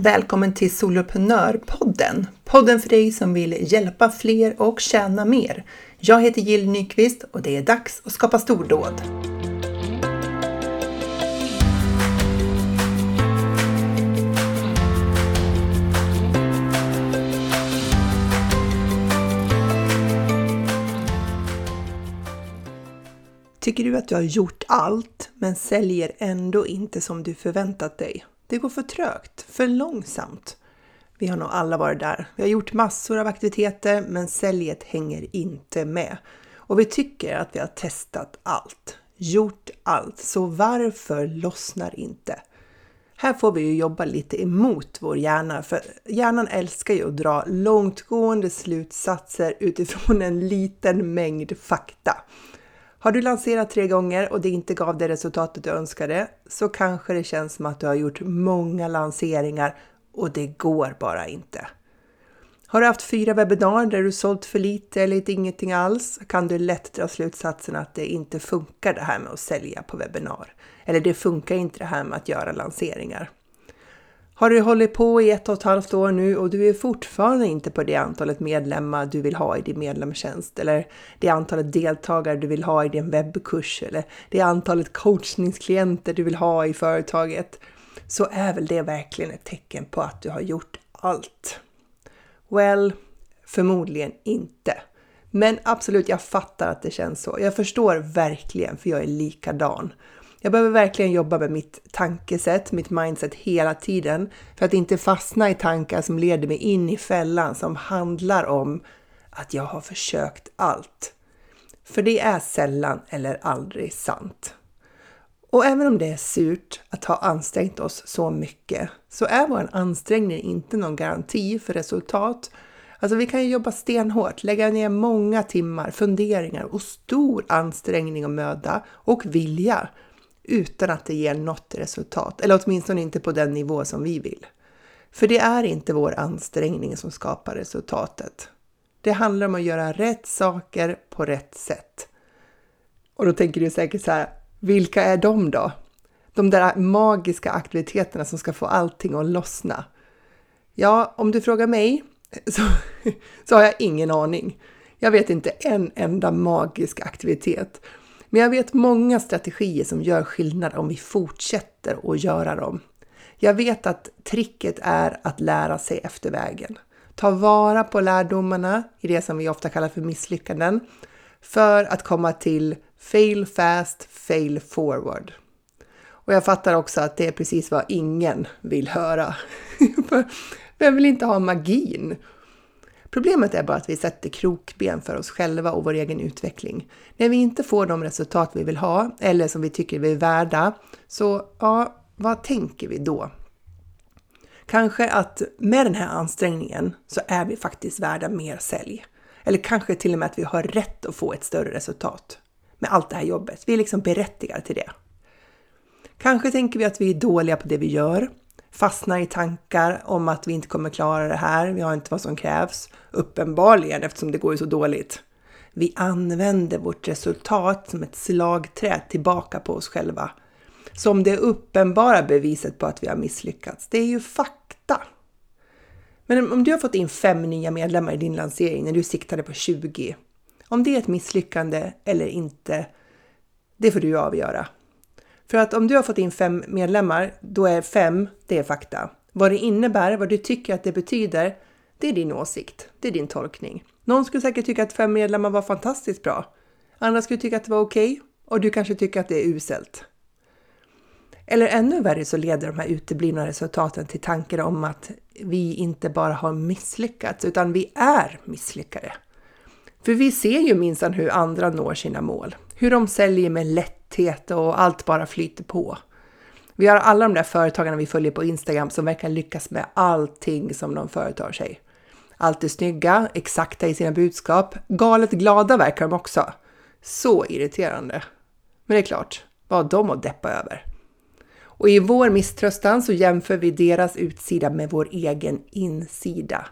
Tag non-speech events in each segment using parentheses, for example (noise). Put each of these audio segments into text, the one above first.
Välkommen till Soloprenörpodden! Podden för dig som vill hjälpa fler och tjäna mer. Jag heter Jill Nyqvist och det är dags att skapa stordåd. Tycker du att du har gjort allt men säljer ändå inte som du förväntat dig? Det går för trögt, för långsamt. Vi har nog alla varit där. Vi har gjort massor av aktiviteter men säljet hänger inte med. Och vi tycker att vi har testat allt, gjort allt, så varför lossnar inte? Här får vi ju jobba lite emot vår hjärna, för hjärnan älskar ju att dra långtgående slutsatser utifrån en liten mängd fakta. Har du lanserat tre gånger och det inte gav det resultatet du önskade så kanske det känns som att du har gjort många lanseringar och det går bara inte. Har du haft fyra webbinar där du sålt för lite eller ingenting alls kan du lätt dra slutsatsen att det inte funkar det här med att sälja på webbinar. Eller det funkar inte det här med att göra lanseringar. Har du hållit på i ett och ett halvt år nu och du är fortfarande inte på det antalet medlemmar du vill ha i din medlemstjänst eller det antalet deltagare du vill ha i din webbkurs eller det antalet coachningsklienter du vill ha i företaget så är väl det verkligen ett tecken på att du har gjort allt? Well, förmodligen inte. Men absolut, jag fattar att det känns så. Jag förstår verkligen, för jag är likadan. Jag behöver verkligen jobba med mitt tankesätt, mitt mindset hela tiden för att inte fastna i tankar som leder mig in i fällan som handlar om att jag har försökt allt. För det är sällan eller aldrig sant. Och även om det är surt att ha ansträngt oss så mycket så är vår ansträngning inte någon garanti för resultat. Alltså vi kan ju jobba stenhårt, lägga ner många timmar, funderingar och stor ansträngning och möda och vilja utan att det ger något resultat, eller åtminstone inte på den nivå som vi vill. För det är inte vår ansträngning som skapar resultatet. Det handlar om att göra rätt saker på rätt sätt. Och då tänker du säkert så här, vilka är de då? De där magiska aktiviteterna som ska få allting att lossna. Ja, om du frågar mig (laughs) så, så har jag ingen aning. Jag vet inte en enda magisk aktivitet. Men jag vet många strategier som gör skillnad om vi fortsätter att göra dem. Jag vet att tricket är att lära sig efter vägen. Ta vara på lärdomarna i det som vi ofta kallar för misslyckanden för att komma till fail fast, fail forward. Och jag fattar också att det är precis vad ingen vill höra. (laughs) Vem vill inte ha magin? Problemet är bara att vi sätter krokben för oss själva och vår egen utveckling. När vi inte får de resultat vi vill ha eller som vi tycker vi är värda, så ja, vad tänker vi då? Kanske att med den här ansträngningen så är vi faktiskt värda mer sälj. Eller kanske till och med att vi har rätt att få ett större resultat med allt det här jobbet. Vi är liksom berättigade till det. Kanske tänker vi att vi är dåliga på det vi gör fastnar i tankar om att vi inte kommer klara det här, vi har inte vad som krävs. Uppenbarligen eftersom det går ju så dåligt. Vi använder vårt resultat som ett slagträ tillbaka på oss själva. Som det uppenbara beviset på att vi har misslyckats. Det är ju fakta. Men om du har fått in fem nya medlemmar i din lansering när du siktade på 20. Om det är ett misslyckande eller inte, det får du avgöra. För att om du har fått in fem medlemmar, då är fem, det är fakta. Vad det innebär, vad du tycker att det betyder, det är din åsikt. Det är din tolkning. Någon skulle säkert tycka att fem medlemmar var fantastiskt bra. Andra skulle tycka att det var okej okay, och du kanske tycker att det är uselt. Eller ännu värre så leder de här uteblivna resultaten till tankar om att vi inte bara har misslyckats utan vi är misslyckade. För vi ser ju minsann hur andra når sina mål, hur de säljer med lätt lätthet och allt bara flyter på. Vi har alla de där företagarna vi följer på Instagram som verkar lyckas med allting som de företar sig. Alltid snygga, exakta i sina budskap, galet glada verkar de också. Så irriterande. Men det är klart, vad har de att deppa över? Och i vår misströstan så jämför vi deras utsida med vår egen insida.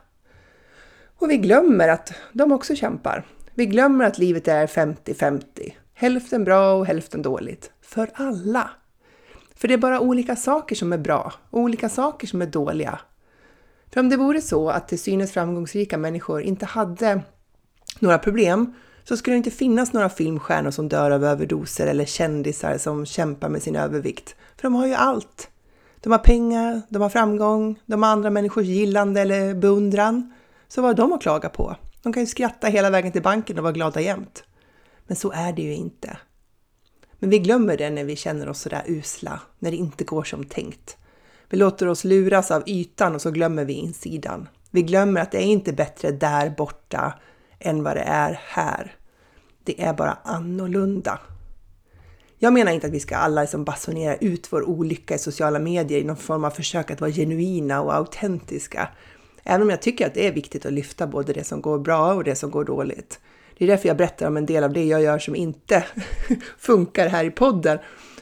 Och vi glömmer att de också kämpar. Vi glömmer att livet är 50-50. Hälften bra och hälften dåligt. För alla. För det är bara olika saker som är bra och olika saker som är dåliga. För om det vore så att till synes framgångsrika människor inte hade några problem så skulle det inte finnas några filmstjärnor som dör av överdoser eller kändisar som kämpar med sin övervikt. För de har ju allt. De har pengar, de har framgång, de har andra människors gillande eller beundran. Så vad har de att klaga på? De kan ju skratta hela vägen till banken och vara glada jämt. Men så är det ju inte. Men vi glömmer det när vi känner oss sådär usla, när det inte går som tänkt. Vi låter oss luras av ytan och så glömmer vi insidan. Vi glömmer att det är inte bättre där borta än vad det är här. Det är bara annorlunda. Jag menar inte att vi ska alla liksom basunera ut vår olycka i sociala medier i någon form av försök att vara genuina och autentiska. Även om jag tycker att det är viktigt att lyfta både det som går bra och det som går dåligt. Det är därför jag berättar om en del av det jag gör som inte (laughs) funkar här i podden.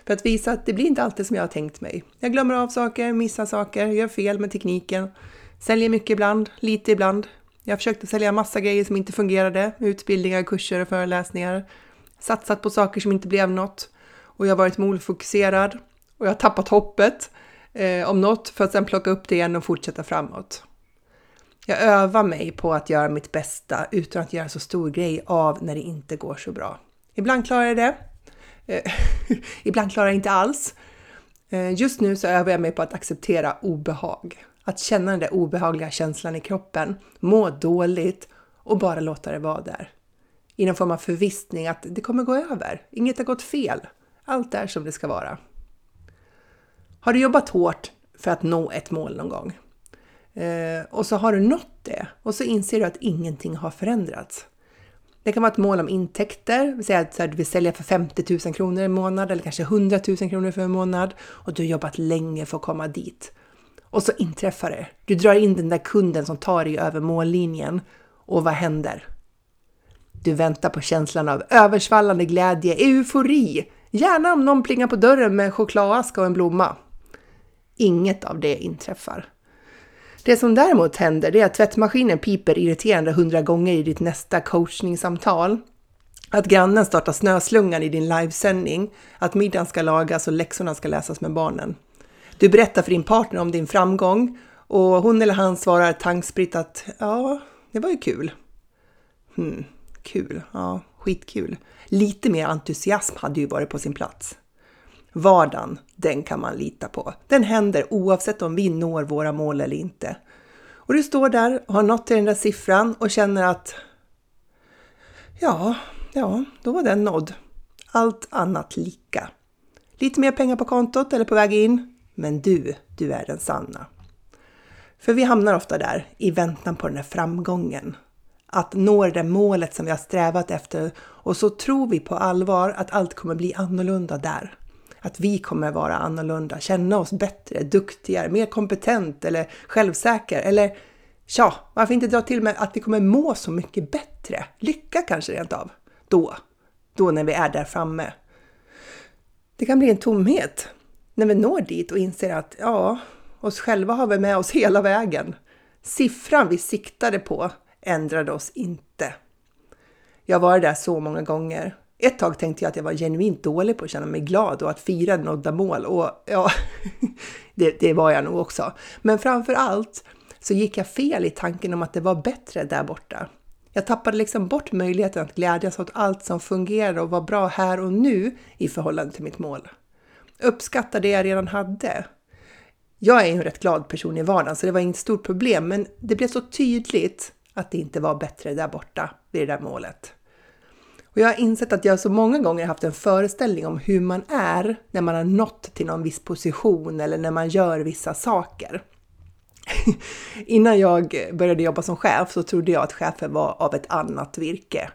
För att visa att det blir inte alltid som jag har tänkt mig. Jag glömmer av saker, missar saker, gör fel med tekniken. Säljer mycket ibland, lite ibland. Jag försökte sälja massa grejer som inte fungerade. Utbildningar, kurser och föreläsningar. Satsat på saker som inte blev något. Och jag har varit målfokuserad. Och jag har tappat hoppet eh, om något för att sedan plocka upp det igen och fortsätta framåt. Jag övar mig på att göra mitt bästa utan att göra så stor grej av när det inte går så bra. Ibland klarar jag det. Eh, (laughs) ibland klarar jag inte alls. Eh, just nu så övar jag mig på att acceptera obehag. Att känna den där obehagliga känslan i kroppen, må dåligt och bara låta det vara där. I någon form av förvissning att det kommer gå över. Inget har gått fel. Allt är som det ska vara. Har du jobbat hårt för att nå ett mål någon gång? Eh, och så har du nått det och så inser du att ingenting har förändrats. Det kan vara ett mål om intäkter, vill säga att du vill sälja för 50 000 kronor i månad eller kanske 100 000 kronor för en månad och du har jobbat länge för att komma dit. Och så inträffar det. Du drar in den där kunden som tar dig över mållinjen och vad händer? Du väntar på känslan av översvallande glädje, eufori, gärna om någon plingar på dörren med en chokladask och en blomma. Inget av det inträffar. Det som däremot händer är att tvättmaskinen piper irriterande hundra gånger i ditt nästa coachningssamtal. Att grannen startar snöslungan i din livesändning, att middagen ska lagas och läxorna ska läsas med barnen. Du berättar för din partner om din framgång och hon eller han svarar tankspritt att ja, det var ju kul. Hmm, kul, ja, skitkul. Lite mer entusiasm hade ju varit på sin plats. Vardagen, den kan man lita på. Den händer oavsett om vi når våra mål eller inte. Och du står där och har nått till den där siffran och känner att ja, ja, då var den nådd. Allt annat lika. Lite mer pengar på kontot eller på väg in, men du, du är den sanna. För vi hamnar ofta där i väntan på den här framgången. Att nå det där målet som vi har strävat efter och så tror vi på allvar att allt kommer bli annorlunda där att vi kommer vara annorlunda, känna oss bättre, duktigare, mer kompetent eller självsäker. Eller tja, varför inte dra till med att vi kommer må så mycket bättre? Lycka kanske rent av. Då, då när vi är där framme. Det kan bli en tomhet när vi når dit och inser att ja, oss själva har vi med oss hela vägen. Siffran vi siktade på ändrade oss inte. Jag var där så många gånger ett tag tänkte jag att jag var genuint dålig på att känna mig glad och att fira nådda mål och ja, (laughs) det, det var jag nog också. Men framför allt så gick jag fel i tanken om att det var bättre där borta. Jag tappade liksom bort möjligheten att glädjas åt allt som fungerade och var bra här och nu i förhållande till mitt mål. Uppskatta det jag redan hade. Jag är ju en rätt glad person i vardagen så det var inget stort problem men det blev så tydligt att det inte var bättre där borta vid det där målet. Och jag har insett att jag så många gånger haft en föreställning om hur man är när man har nått till någon viss position eller när man gör vissa saker. (laughs) Innan jag började jobba som chef så trodde jag att chefer var av ett annat virke.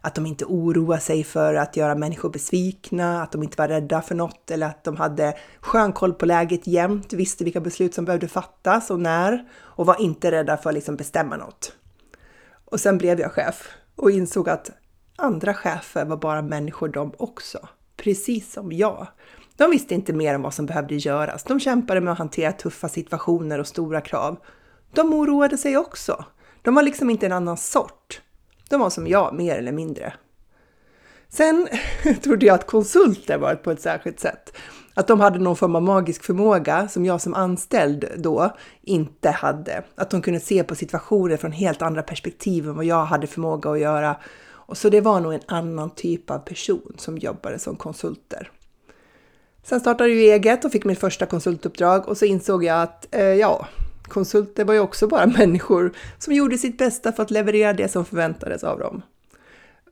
Att de inte oroar sig för att göra människor besvikna, att de inte var rädda för något eller att de hade skön koll på läget jämt, visste vilka beslut som behövde fattas och när och var inte rädda för att liksom bestämma något. Och sen blev jag chef och insåg att andra chefer var bara människor de också, precis som jag. De visste inte mer om vad som behövde göras. De kämpade med att hantera tuffa situationer och stora krav. De oroade sig också. De var liksom inte en annan sort. De var som jag, mer eller mindre. Sen (laughs) trodde jag att konsulter var på ett särskilt sätt. Att de hade någon form av magisk förmåga som jag som anställd då inte hade. Att de kunde se på situationer från helt andra perspektiv än vad jag hade förmåga att göra. Och så det var nog en annan typ av person som jobbade som konsulter. Sen startade jag eget och fick mitt första konsultuppdrag och så insåg jag att eh, ja, konsulter var ju också bara (laughs) människor som gjorde sitt bästa för att leverera det som förväntades av dem.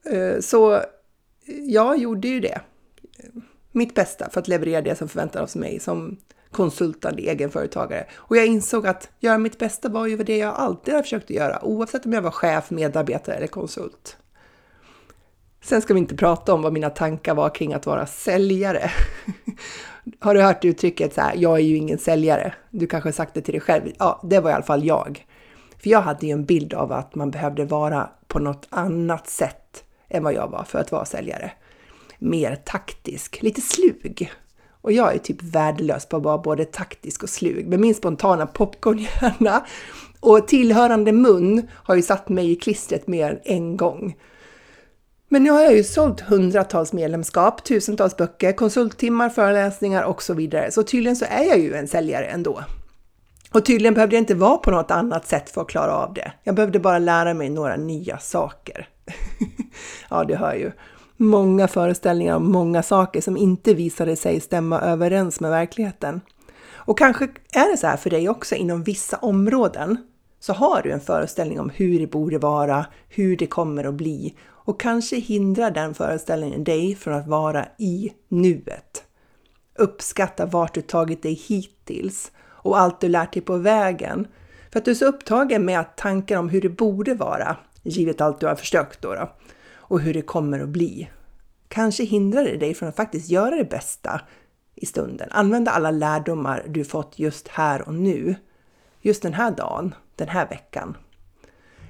Eh, så eh, jag gjorde ju det. Mitt bästa för att leverera det som förväntades av mig som konsultande egenföretagare. Och jag insåg att göra mitt bästa var ju det jag alltid har försökt att göra, oavsett om jag var chef, medarbetare eller konsult. Sen ska vi inte prata om vad mina tankar var kring att vara säljare. (laughs) Har du hört uttrycket så här, jag är ju ingen säljare? Du kanske har sagt det till dig själv? Ja, det var i alla fall jag. För jag hade ju en bild av att man behövde vara på något annat sätt än vad jag var för att vara säljare. Mer taktisk, lite slug. Och jag är typ värdelös på att vara både taktisk och slug Men min spontana popcornhjärna och tillhörande mun har ju satt mig i klistret mer än en gång. Men nu har jag ju sålt hundratals medlemskap, tusentals böcker, konsulttimmar, föreläsningar och så vidare. Så tydligen så är jag ju en säljare ändå. Och tydligen behövde jag inte vara på något annat sätt för att klara av det. Jag behövde bara lära mig några nya saker. (laughs) ja, du hör ju. Många föreställningar om många saker som inte visade sig stämma överens med verkligheten. Och kanske är det så här för dig också inom vissa områden. Så har du en föreställning om hur det borde vara, hur det kommer att bli och kanske hindrar den föreställningen dig från att vara i nuet. Uppskatta vart du tagit dig hittills och allt du lärt dig på vägen. För att du är så upptagen med att tankar om hur det borde vara, givet allt du har försökt då, då och hur det kommer att bli. Kanske hindrar det dig från att faktiskt göra det bästa i stunden. Använda alla lärdomar du fått just här och nu. Just den här dagen, den här veckan.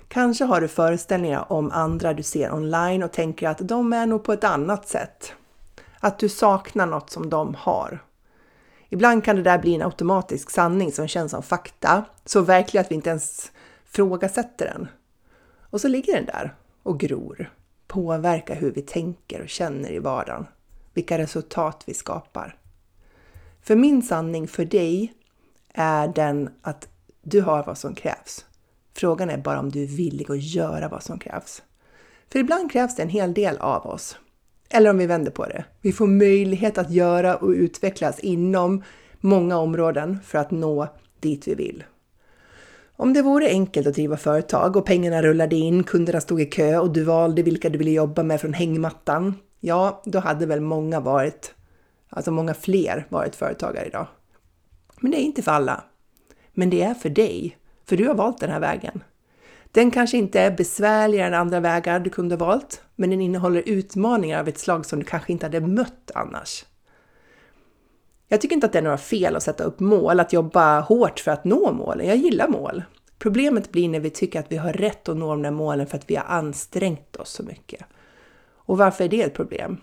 Kanske har du föreställningar om andra du ser online och tänker att de är nog på ett annat sätt. Att du saknar något som de har. Ibland kan det där bli en automatisk sanning som känns som fakta, så verklig att vi inte ens frågasätter den. Och så ligger den där och gror, påverkar hur vi tänker och känner i vardagen, vilka resultat vi skapar. För min sanning för dig är den att du har vad som krävs. Frågan är bara om du är villig att göra vad som krävs. För ibland krävs det en hel del av oss. Eller om vi vänder på det. Vi får möjlighet att göra och utvecklas inom många områden för att nå dit vi vill. Om det vore enkelt att driva företag och pengarna rullade in, kunderna stod i kö och du valde vilka du ville jobba med från hängmattan, ja, då hade väl många varit, alltså många fler varit företagare idag. Men det är inte för alla. Men det är för dig för du har valt den här vägen. Den kanske inte är besvärligare än andra vägar du kunde valt, men den innehåller utmaningar av ett slag som du kanske inte hade mött annars. Jag tycker inte att det är några fel att sätta upp mål, att jobba hårt för att nå målen. Jag gillar mål. Problemet blir när vi tycker att vi har rätt att nå de där målen för att vi har ansträngt oss så mycket. Och varför är det ett problem?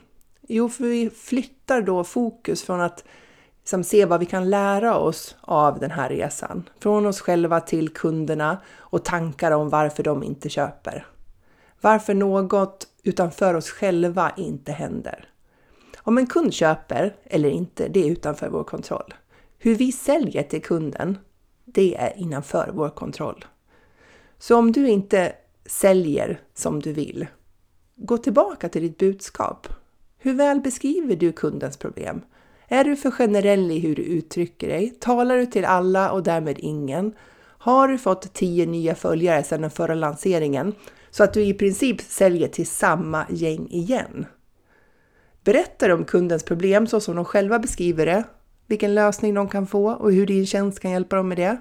Jo, för vi flyttar då fokus från att som se vad vi kan lära oss av den här resan. Från oss själva till kunderna och tankar om varför de inte köper. Varför något utanför oss själva inte händer. Om en kund köper eller inte, det är utanför vår kontroll. Hur vi säljer till kunden, det är innanför vår kontroll. Så om du inte säljer som du vill, gå tillbaka till ditt budskap. Hur väl beskriver du kundens problem? Är du för generell i hur du uttrycker dig? Talar du till alla och därmed ingen? Har du fått 10 nya följare sedan den förra lanseringen så att du i princip säljer till samma gäng igen? Berättar om kundens problem så som de själva beskriver det, vilken lösning de kan få och hur din tjänst kan hjälpa dem med det.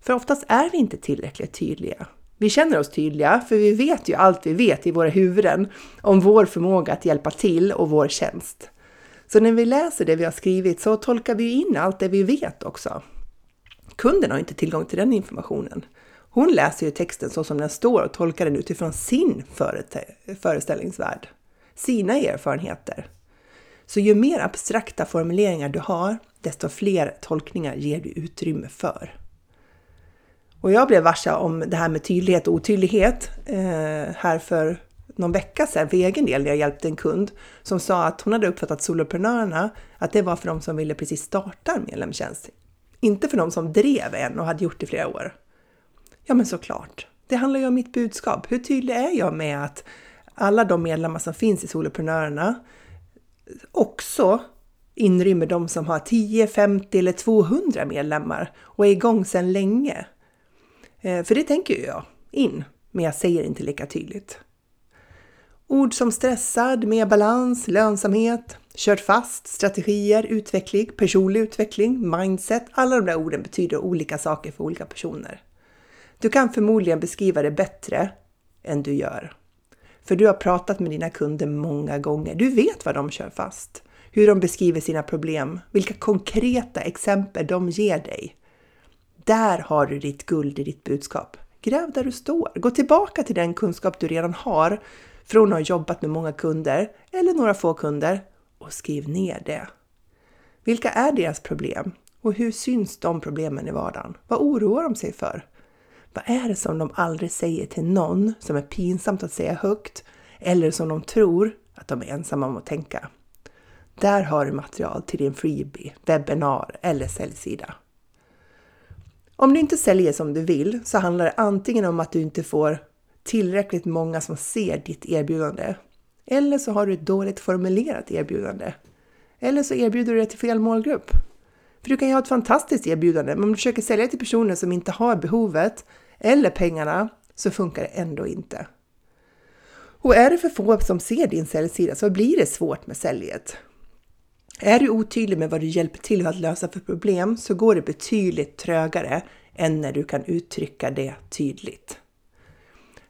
För oftast är vi inte tillräckligt tydliga. Vi känner oss tydliga, för vi vet ju allt vi vet i våra huvuden om vår förmåga att hjälpa till och vår tjänst. Så när vi läser det vi har skrivit så tolkar vi in allt det vi vet också. Kunden har inte tillgång till den informationen. Hon läser ju texten så som den står och tolkar den utifrån sin föreställningsvärld, sina erfarenheter. Så ju mer abstrakta formuleringar du har, desto fler tolkningar ger du utrymme för. Och jag blev varse om det här med tydlighet och otydlighet eh, här för någon vecka sedan för egen del när jag hjälpte en kund som sa att hon hade uppfattat soloprenörerna att det var för de som ville precis starta en medlemstjänst. Inte för de som drev en och hade gjort det i flera år. Ja, men såklart. Det handlar ju om mitt budskap. Hur tydlig är jag med att alla de medlemmar som finns i Soloprenörerna också inrymmer de som har 10, 50 eller 200 medlemmar och är igång sedan länge. Eh, för det tänker jag in, men jag säger inte lika tydligt. Ord som stressad, mer balans, lönsamhet, kört fast, strategier, utveckling, personlig utveckling, mindset. Alla de där orden betyder olika saker för olika personer. Du kan förmodligen beskriva det bättre än du gör. För du har pratat med dina kunder många gånger. Du vet vad de kör fast, hur de beskriver sina problem, vilka konkreta exempel de ger dig. Där har du ditt guld i ditt budskap. Gräv där du står. Gå tillbaka till den kunskap du redan har från att ha jobbat med många kunder eller några få kunder och skriv ner det. Vilka är deras problem och hur syns de problemen i vardagen? Vad oroar de sig för? Vad är det som de aldrig säger till någon som är pinsamt att säga högt eller som de tror att de är ensamma om att tänka? Där har du material till din freebie, webbinar eller säljsida. Om du inte säljer som du vill så handlar det antingen om att du inte får tillräckligt många som ser ditt erbjudande. Eller så har du ett dåligt formulerat erbjudande. Eller så erbjuder du det till fel målgrupp. För du kan ju ha ett fantastiskt erbjudande, men om du försöker sälja till personer som inte har behovet eller pengarna så funkar det ändå inte. Och är det för få som ser din säljsida så blir det svårt med säljet. Är du otydlig med vad du hjälper till att lösa för problem så går det betydligt trögare än när du kan uttrycka det tydligt.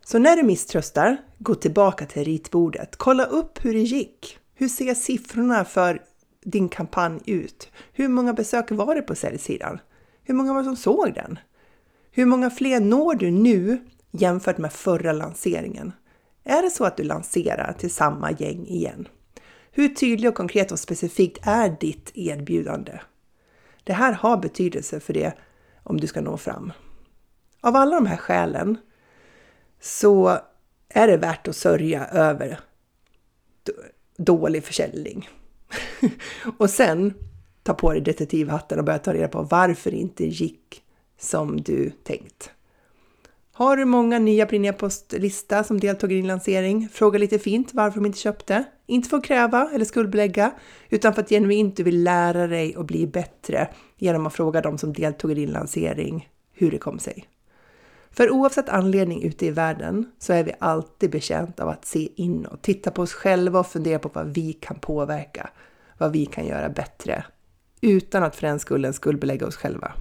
Så när du misströstar, gå tillbaka till ritbordet. Kolla upp hur det gick. Hur ser siffrorna för din kampanj ut? Hur många besök var det på säljsidan? Hur många var det som såg den? Hur många fler når du nu jämfört med förra lanseringen? Är det så att du lanserar till samma gäng igen? Hur tydlig och konkret och specifikt är ditt erbjudande? Det här har betydelse för det om du ska nå fram. Av alla de här skälen så är det värt att sörja över dålig försäljning. (laughs) och sen ta på dig detektivhatten och börja ta reda på varför det inte gick som du tänkt. Har du många nya på din e-postlista som deltog i din lansering? Fråga lite fint varför de inte köpte. Inte för att kräva eller skuldbelägga, utan för att genuint du vill lära dig och bli bättre genom att fråga de som deltog i din lansering hur det kom sig. För oavsett anledning ute i världen så är vi alltid betjänta av att se inåt, titta på oss själva och fundera på vad vi kan påverka, vad vi kan göra bättre, utan att för den skullen skuldbelägga oss själva.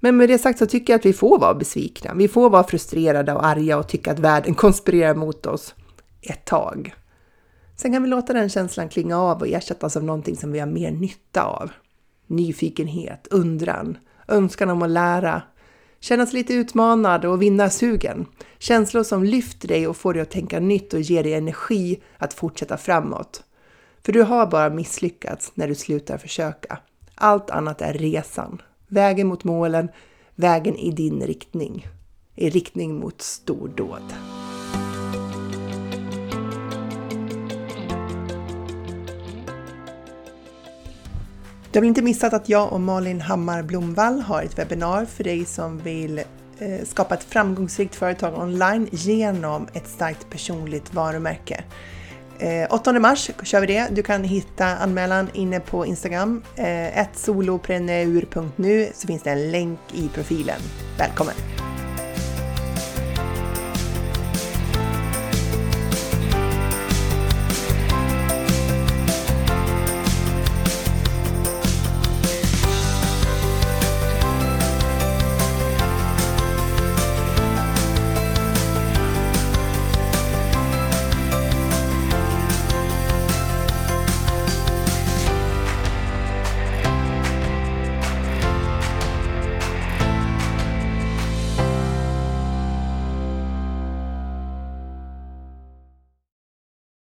Men med det sagt så tycker jag att vi får vara besvikna. Vi får vara frustrerade och arga och tycka att världen (laughs) konspirerar mot oss ett tag. Sen kan vi låta den känslan klinga av och ersättas av någonting som vi har mer nytta av. Nyfikenhet, undran, önskan om att lära, Kännas lite utmanad och vinna sugen. Känslor som lyfter dig och får dig att tänka nytt och ger dig energi att fortsätta framåt. För du har bara misslyckats när du slutar försöka. Allt annat är resan, vägen mot målen, vägen i din riktning, i riktning mot stordåd. Du har väl inte missat att jag och Malin Hammar Blomvall har ett webbinar för dig som vill eh, skapa ett framgångsrikt företag online genom ett starkt personligt varumärke. Eh, 8 mars kör vi det. Du kan hitta anmälan inne på Instagram. Eh, Solopreneur.nu så finns det en länk i profilen. Välkommen!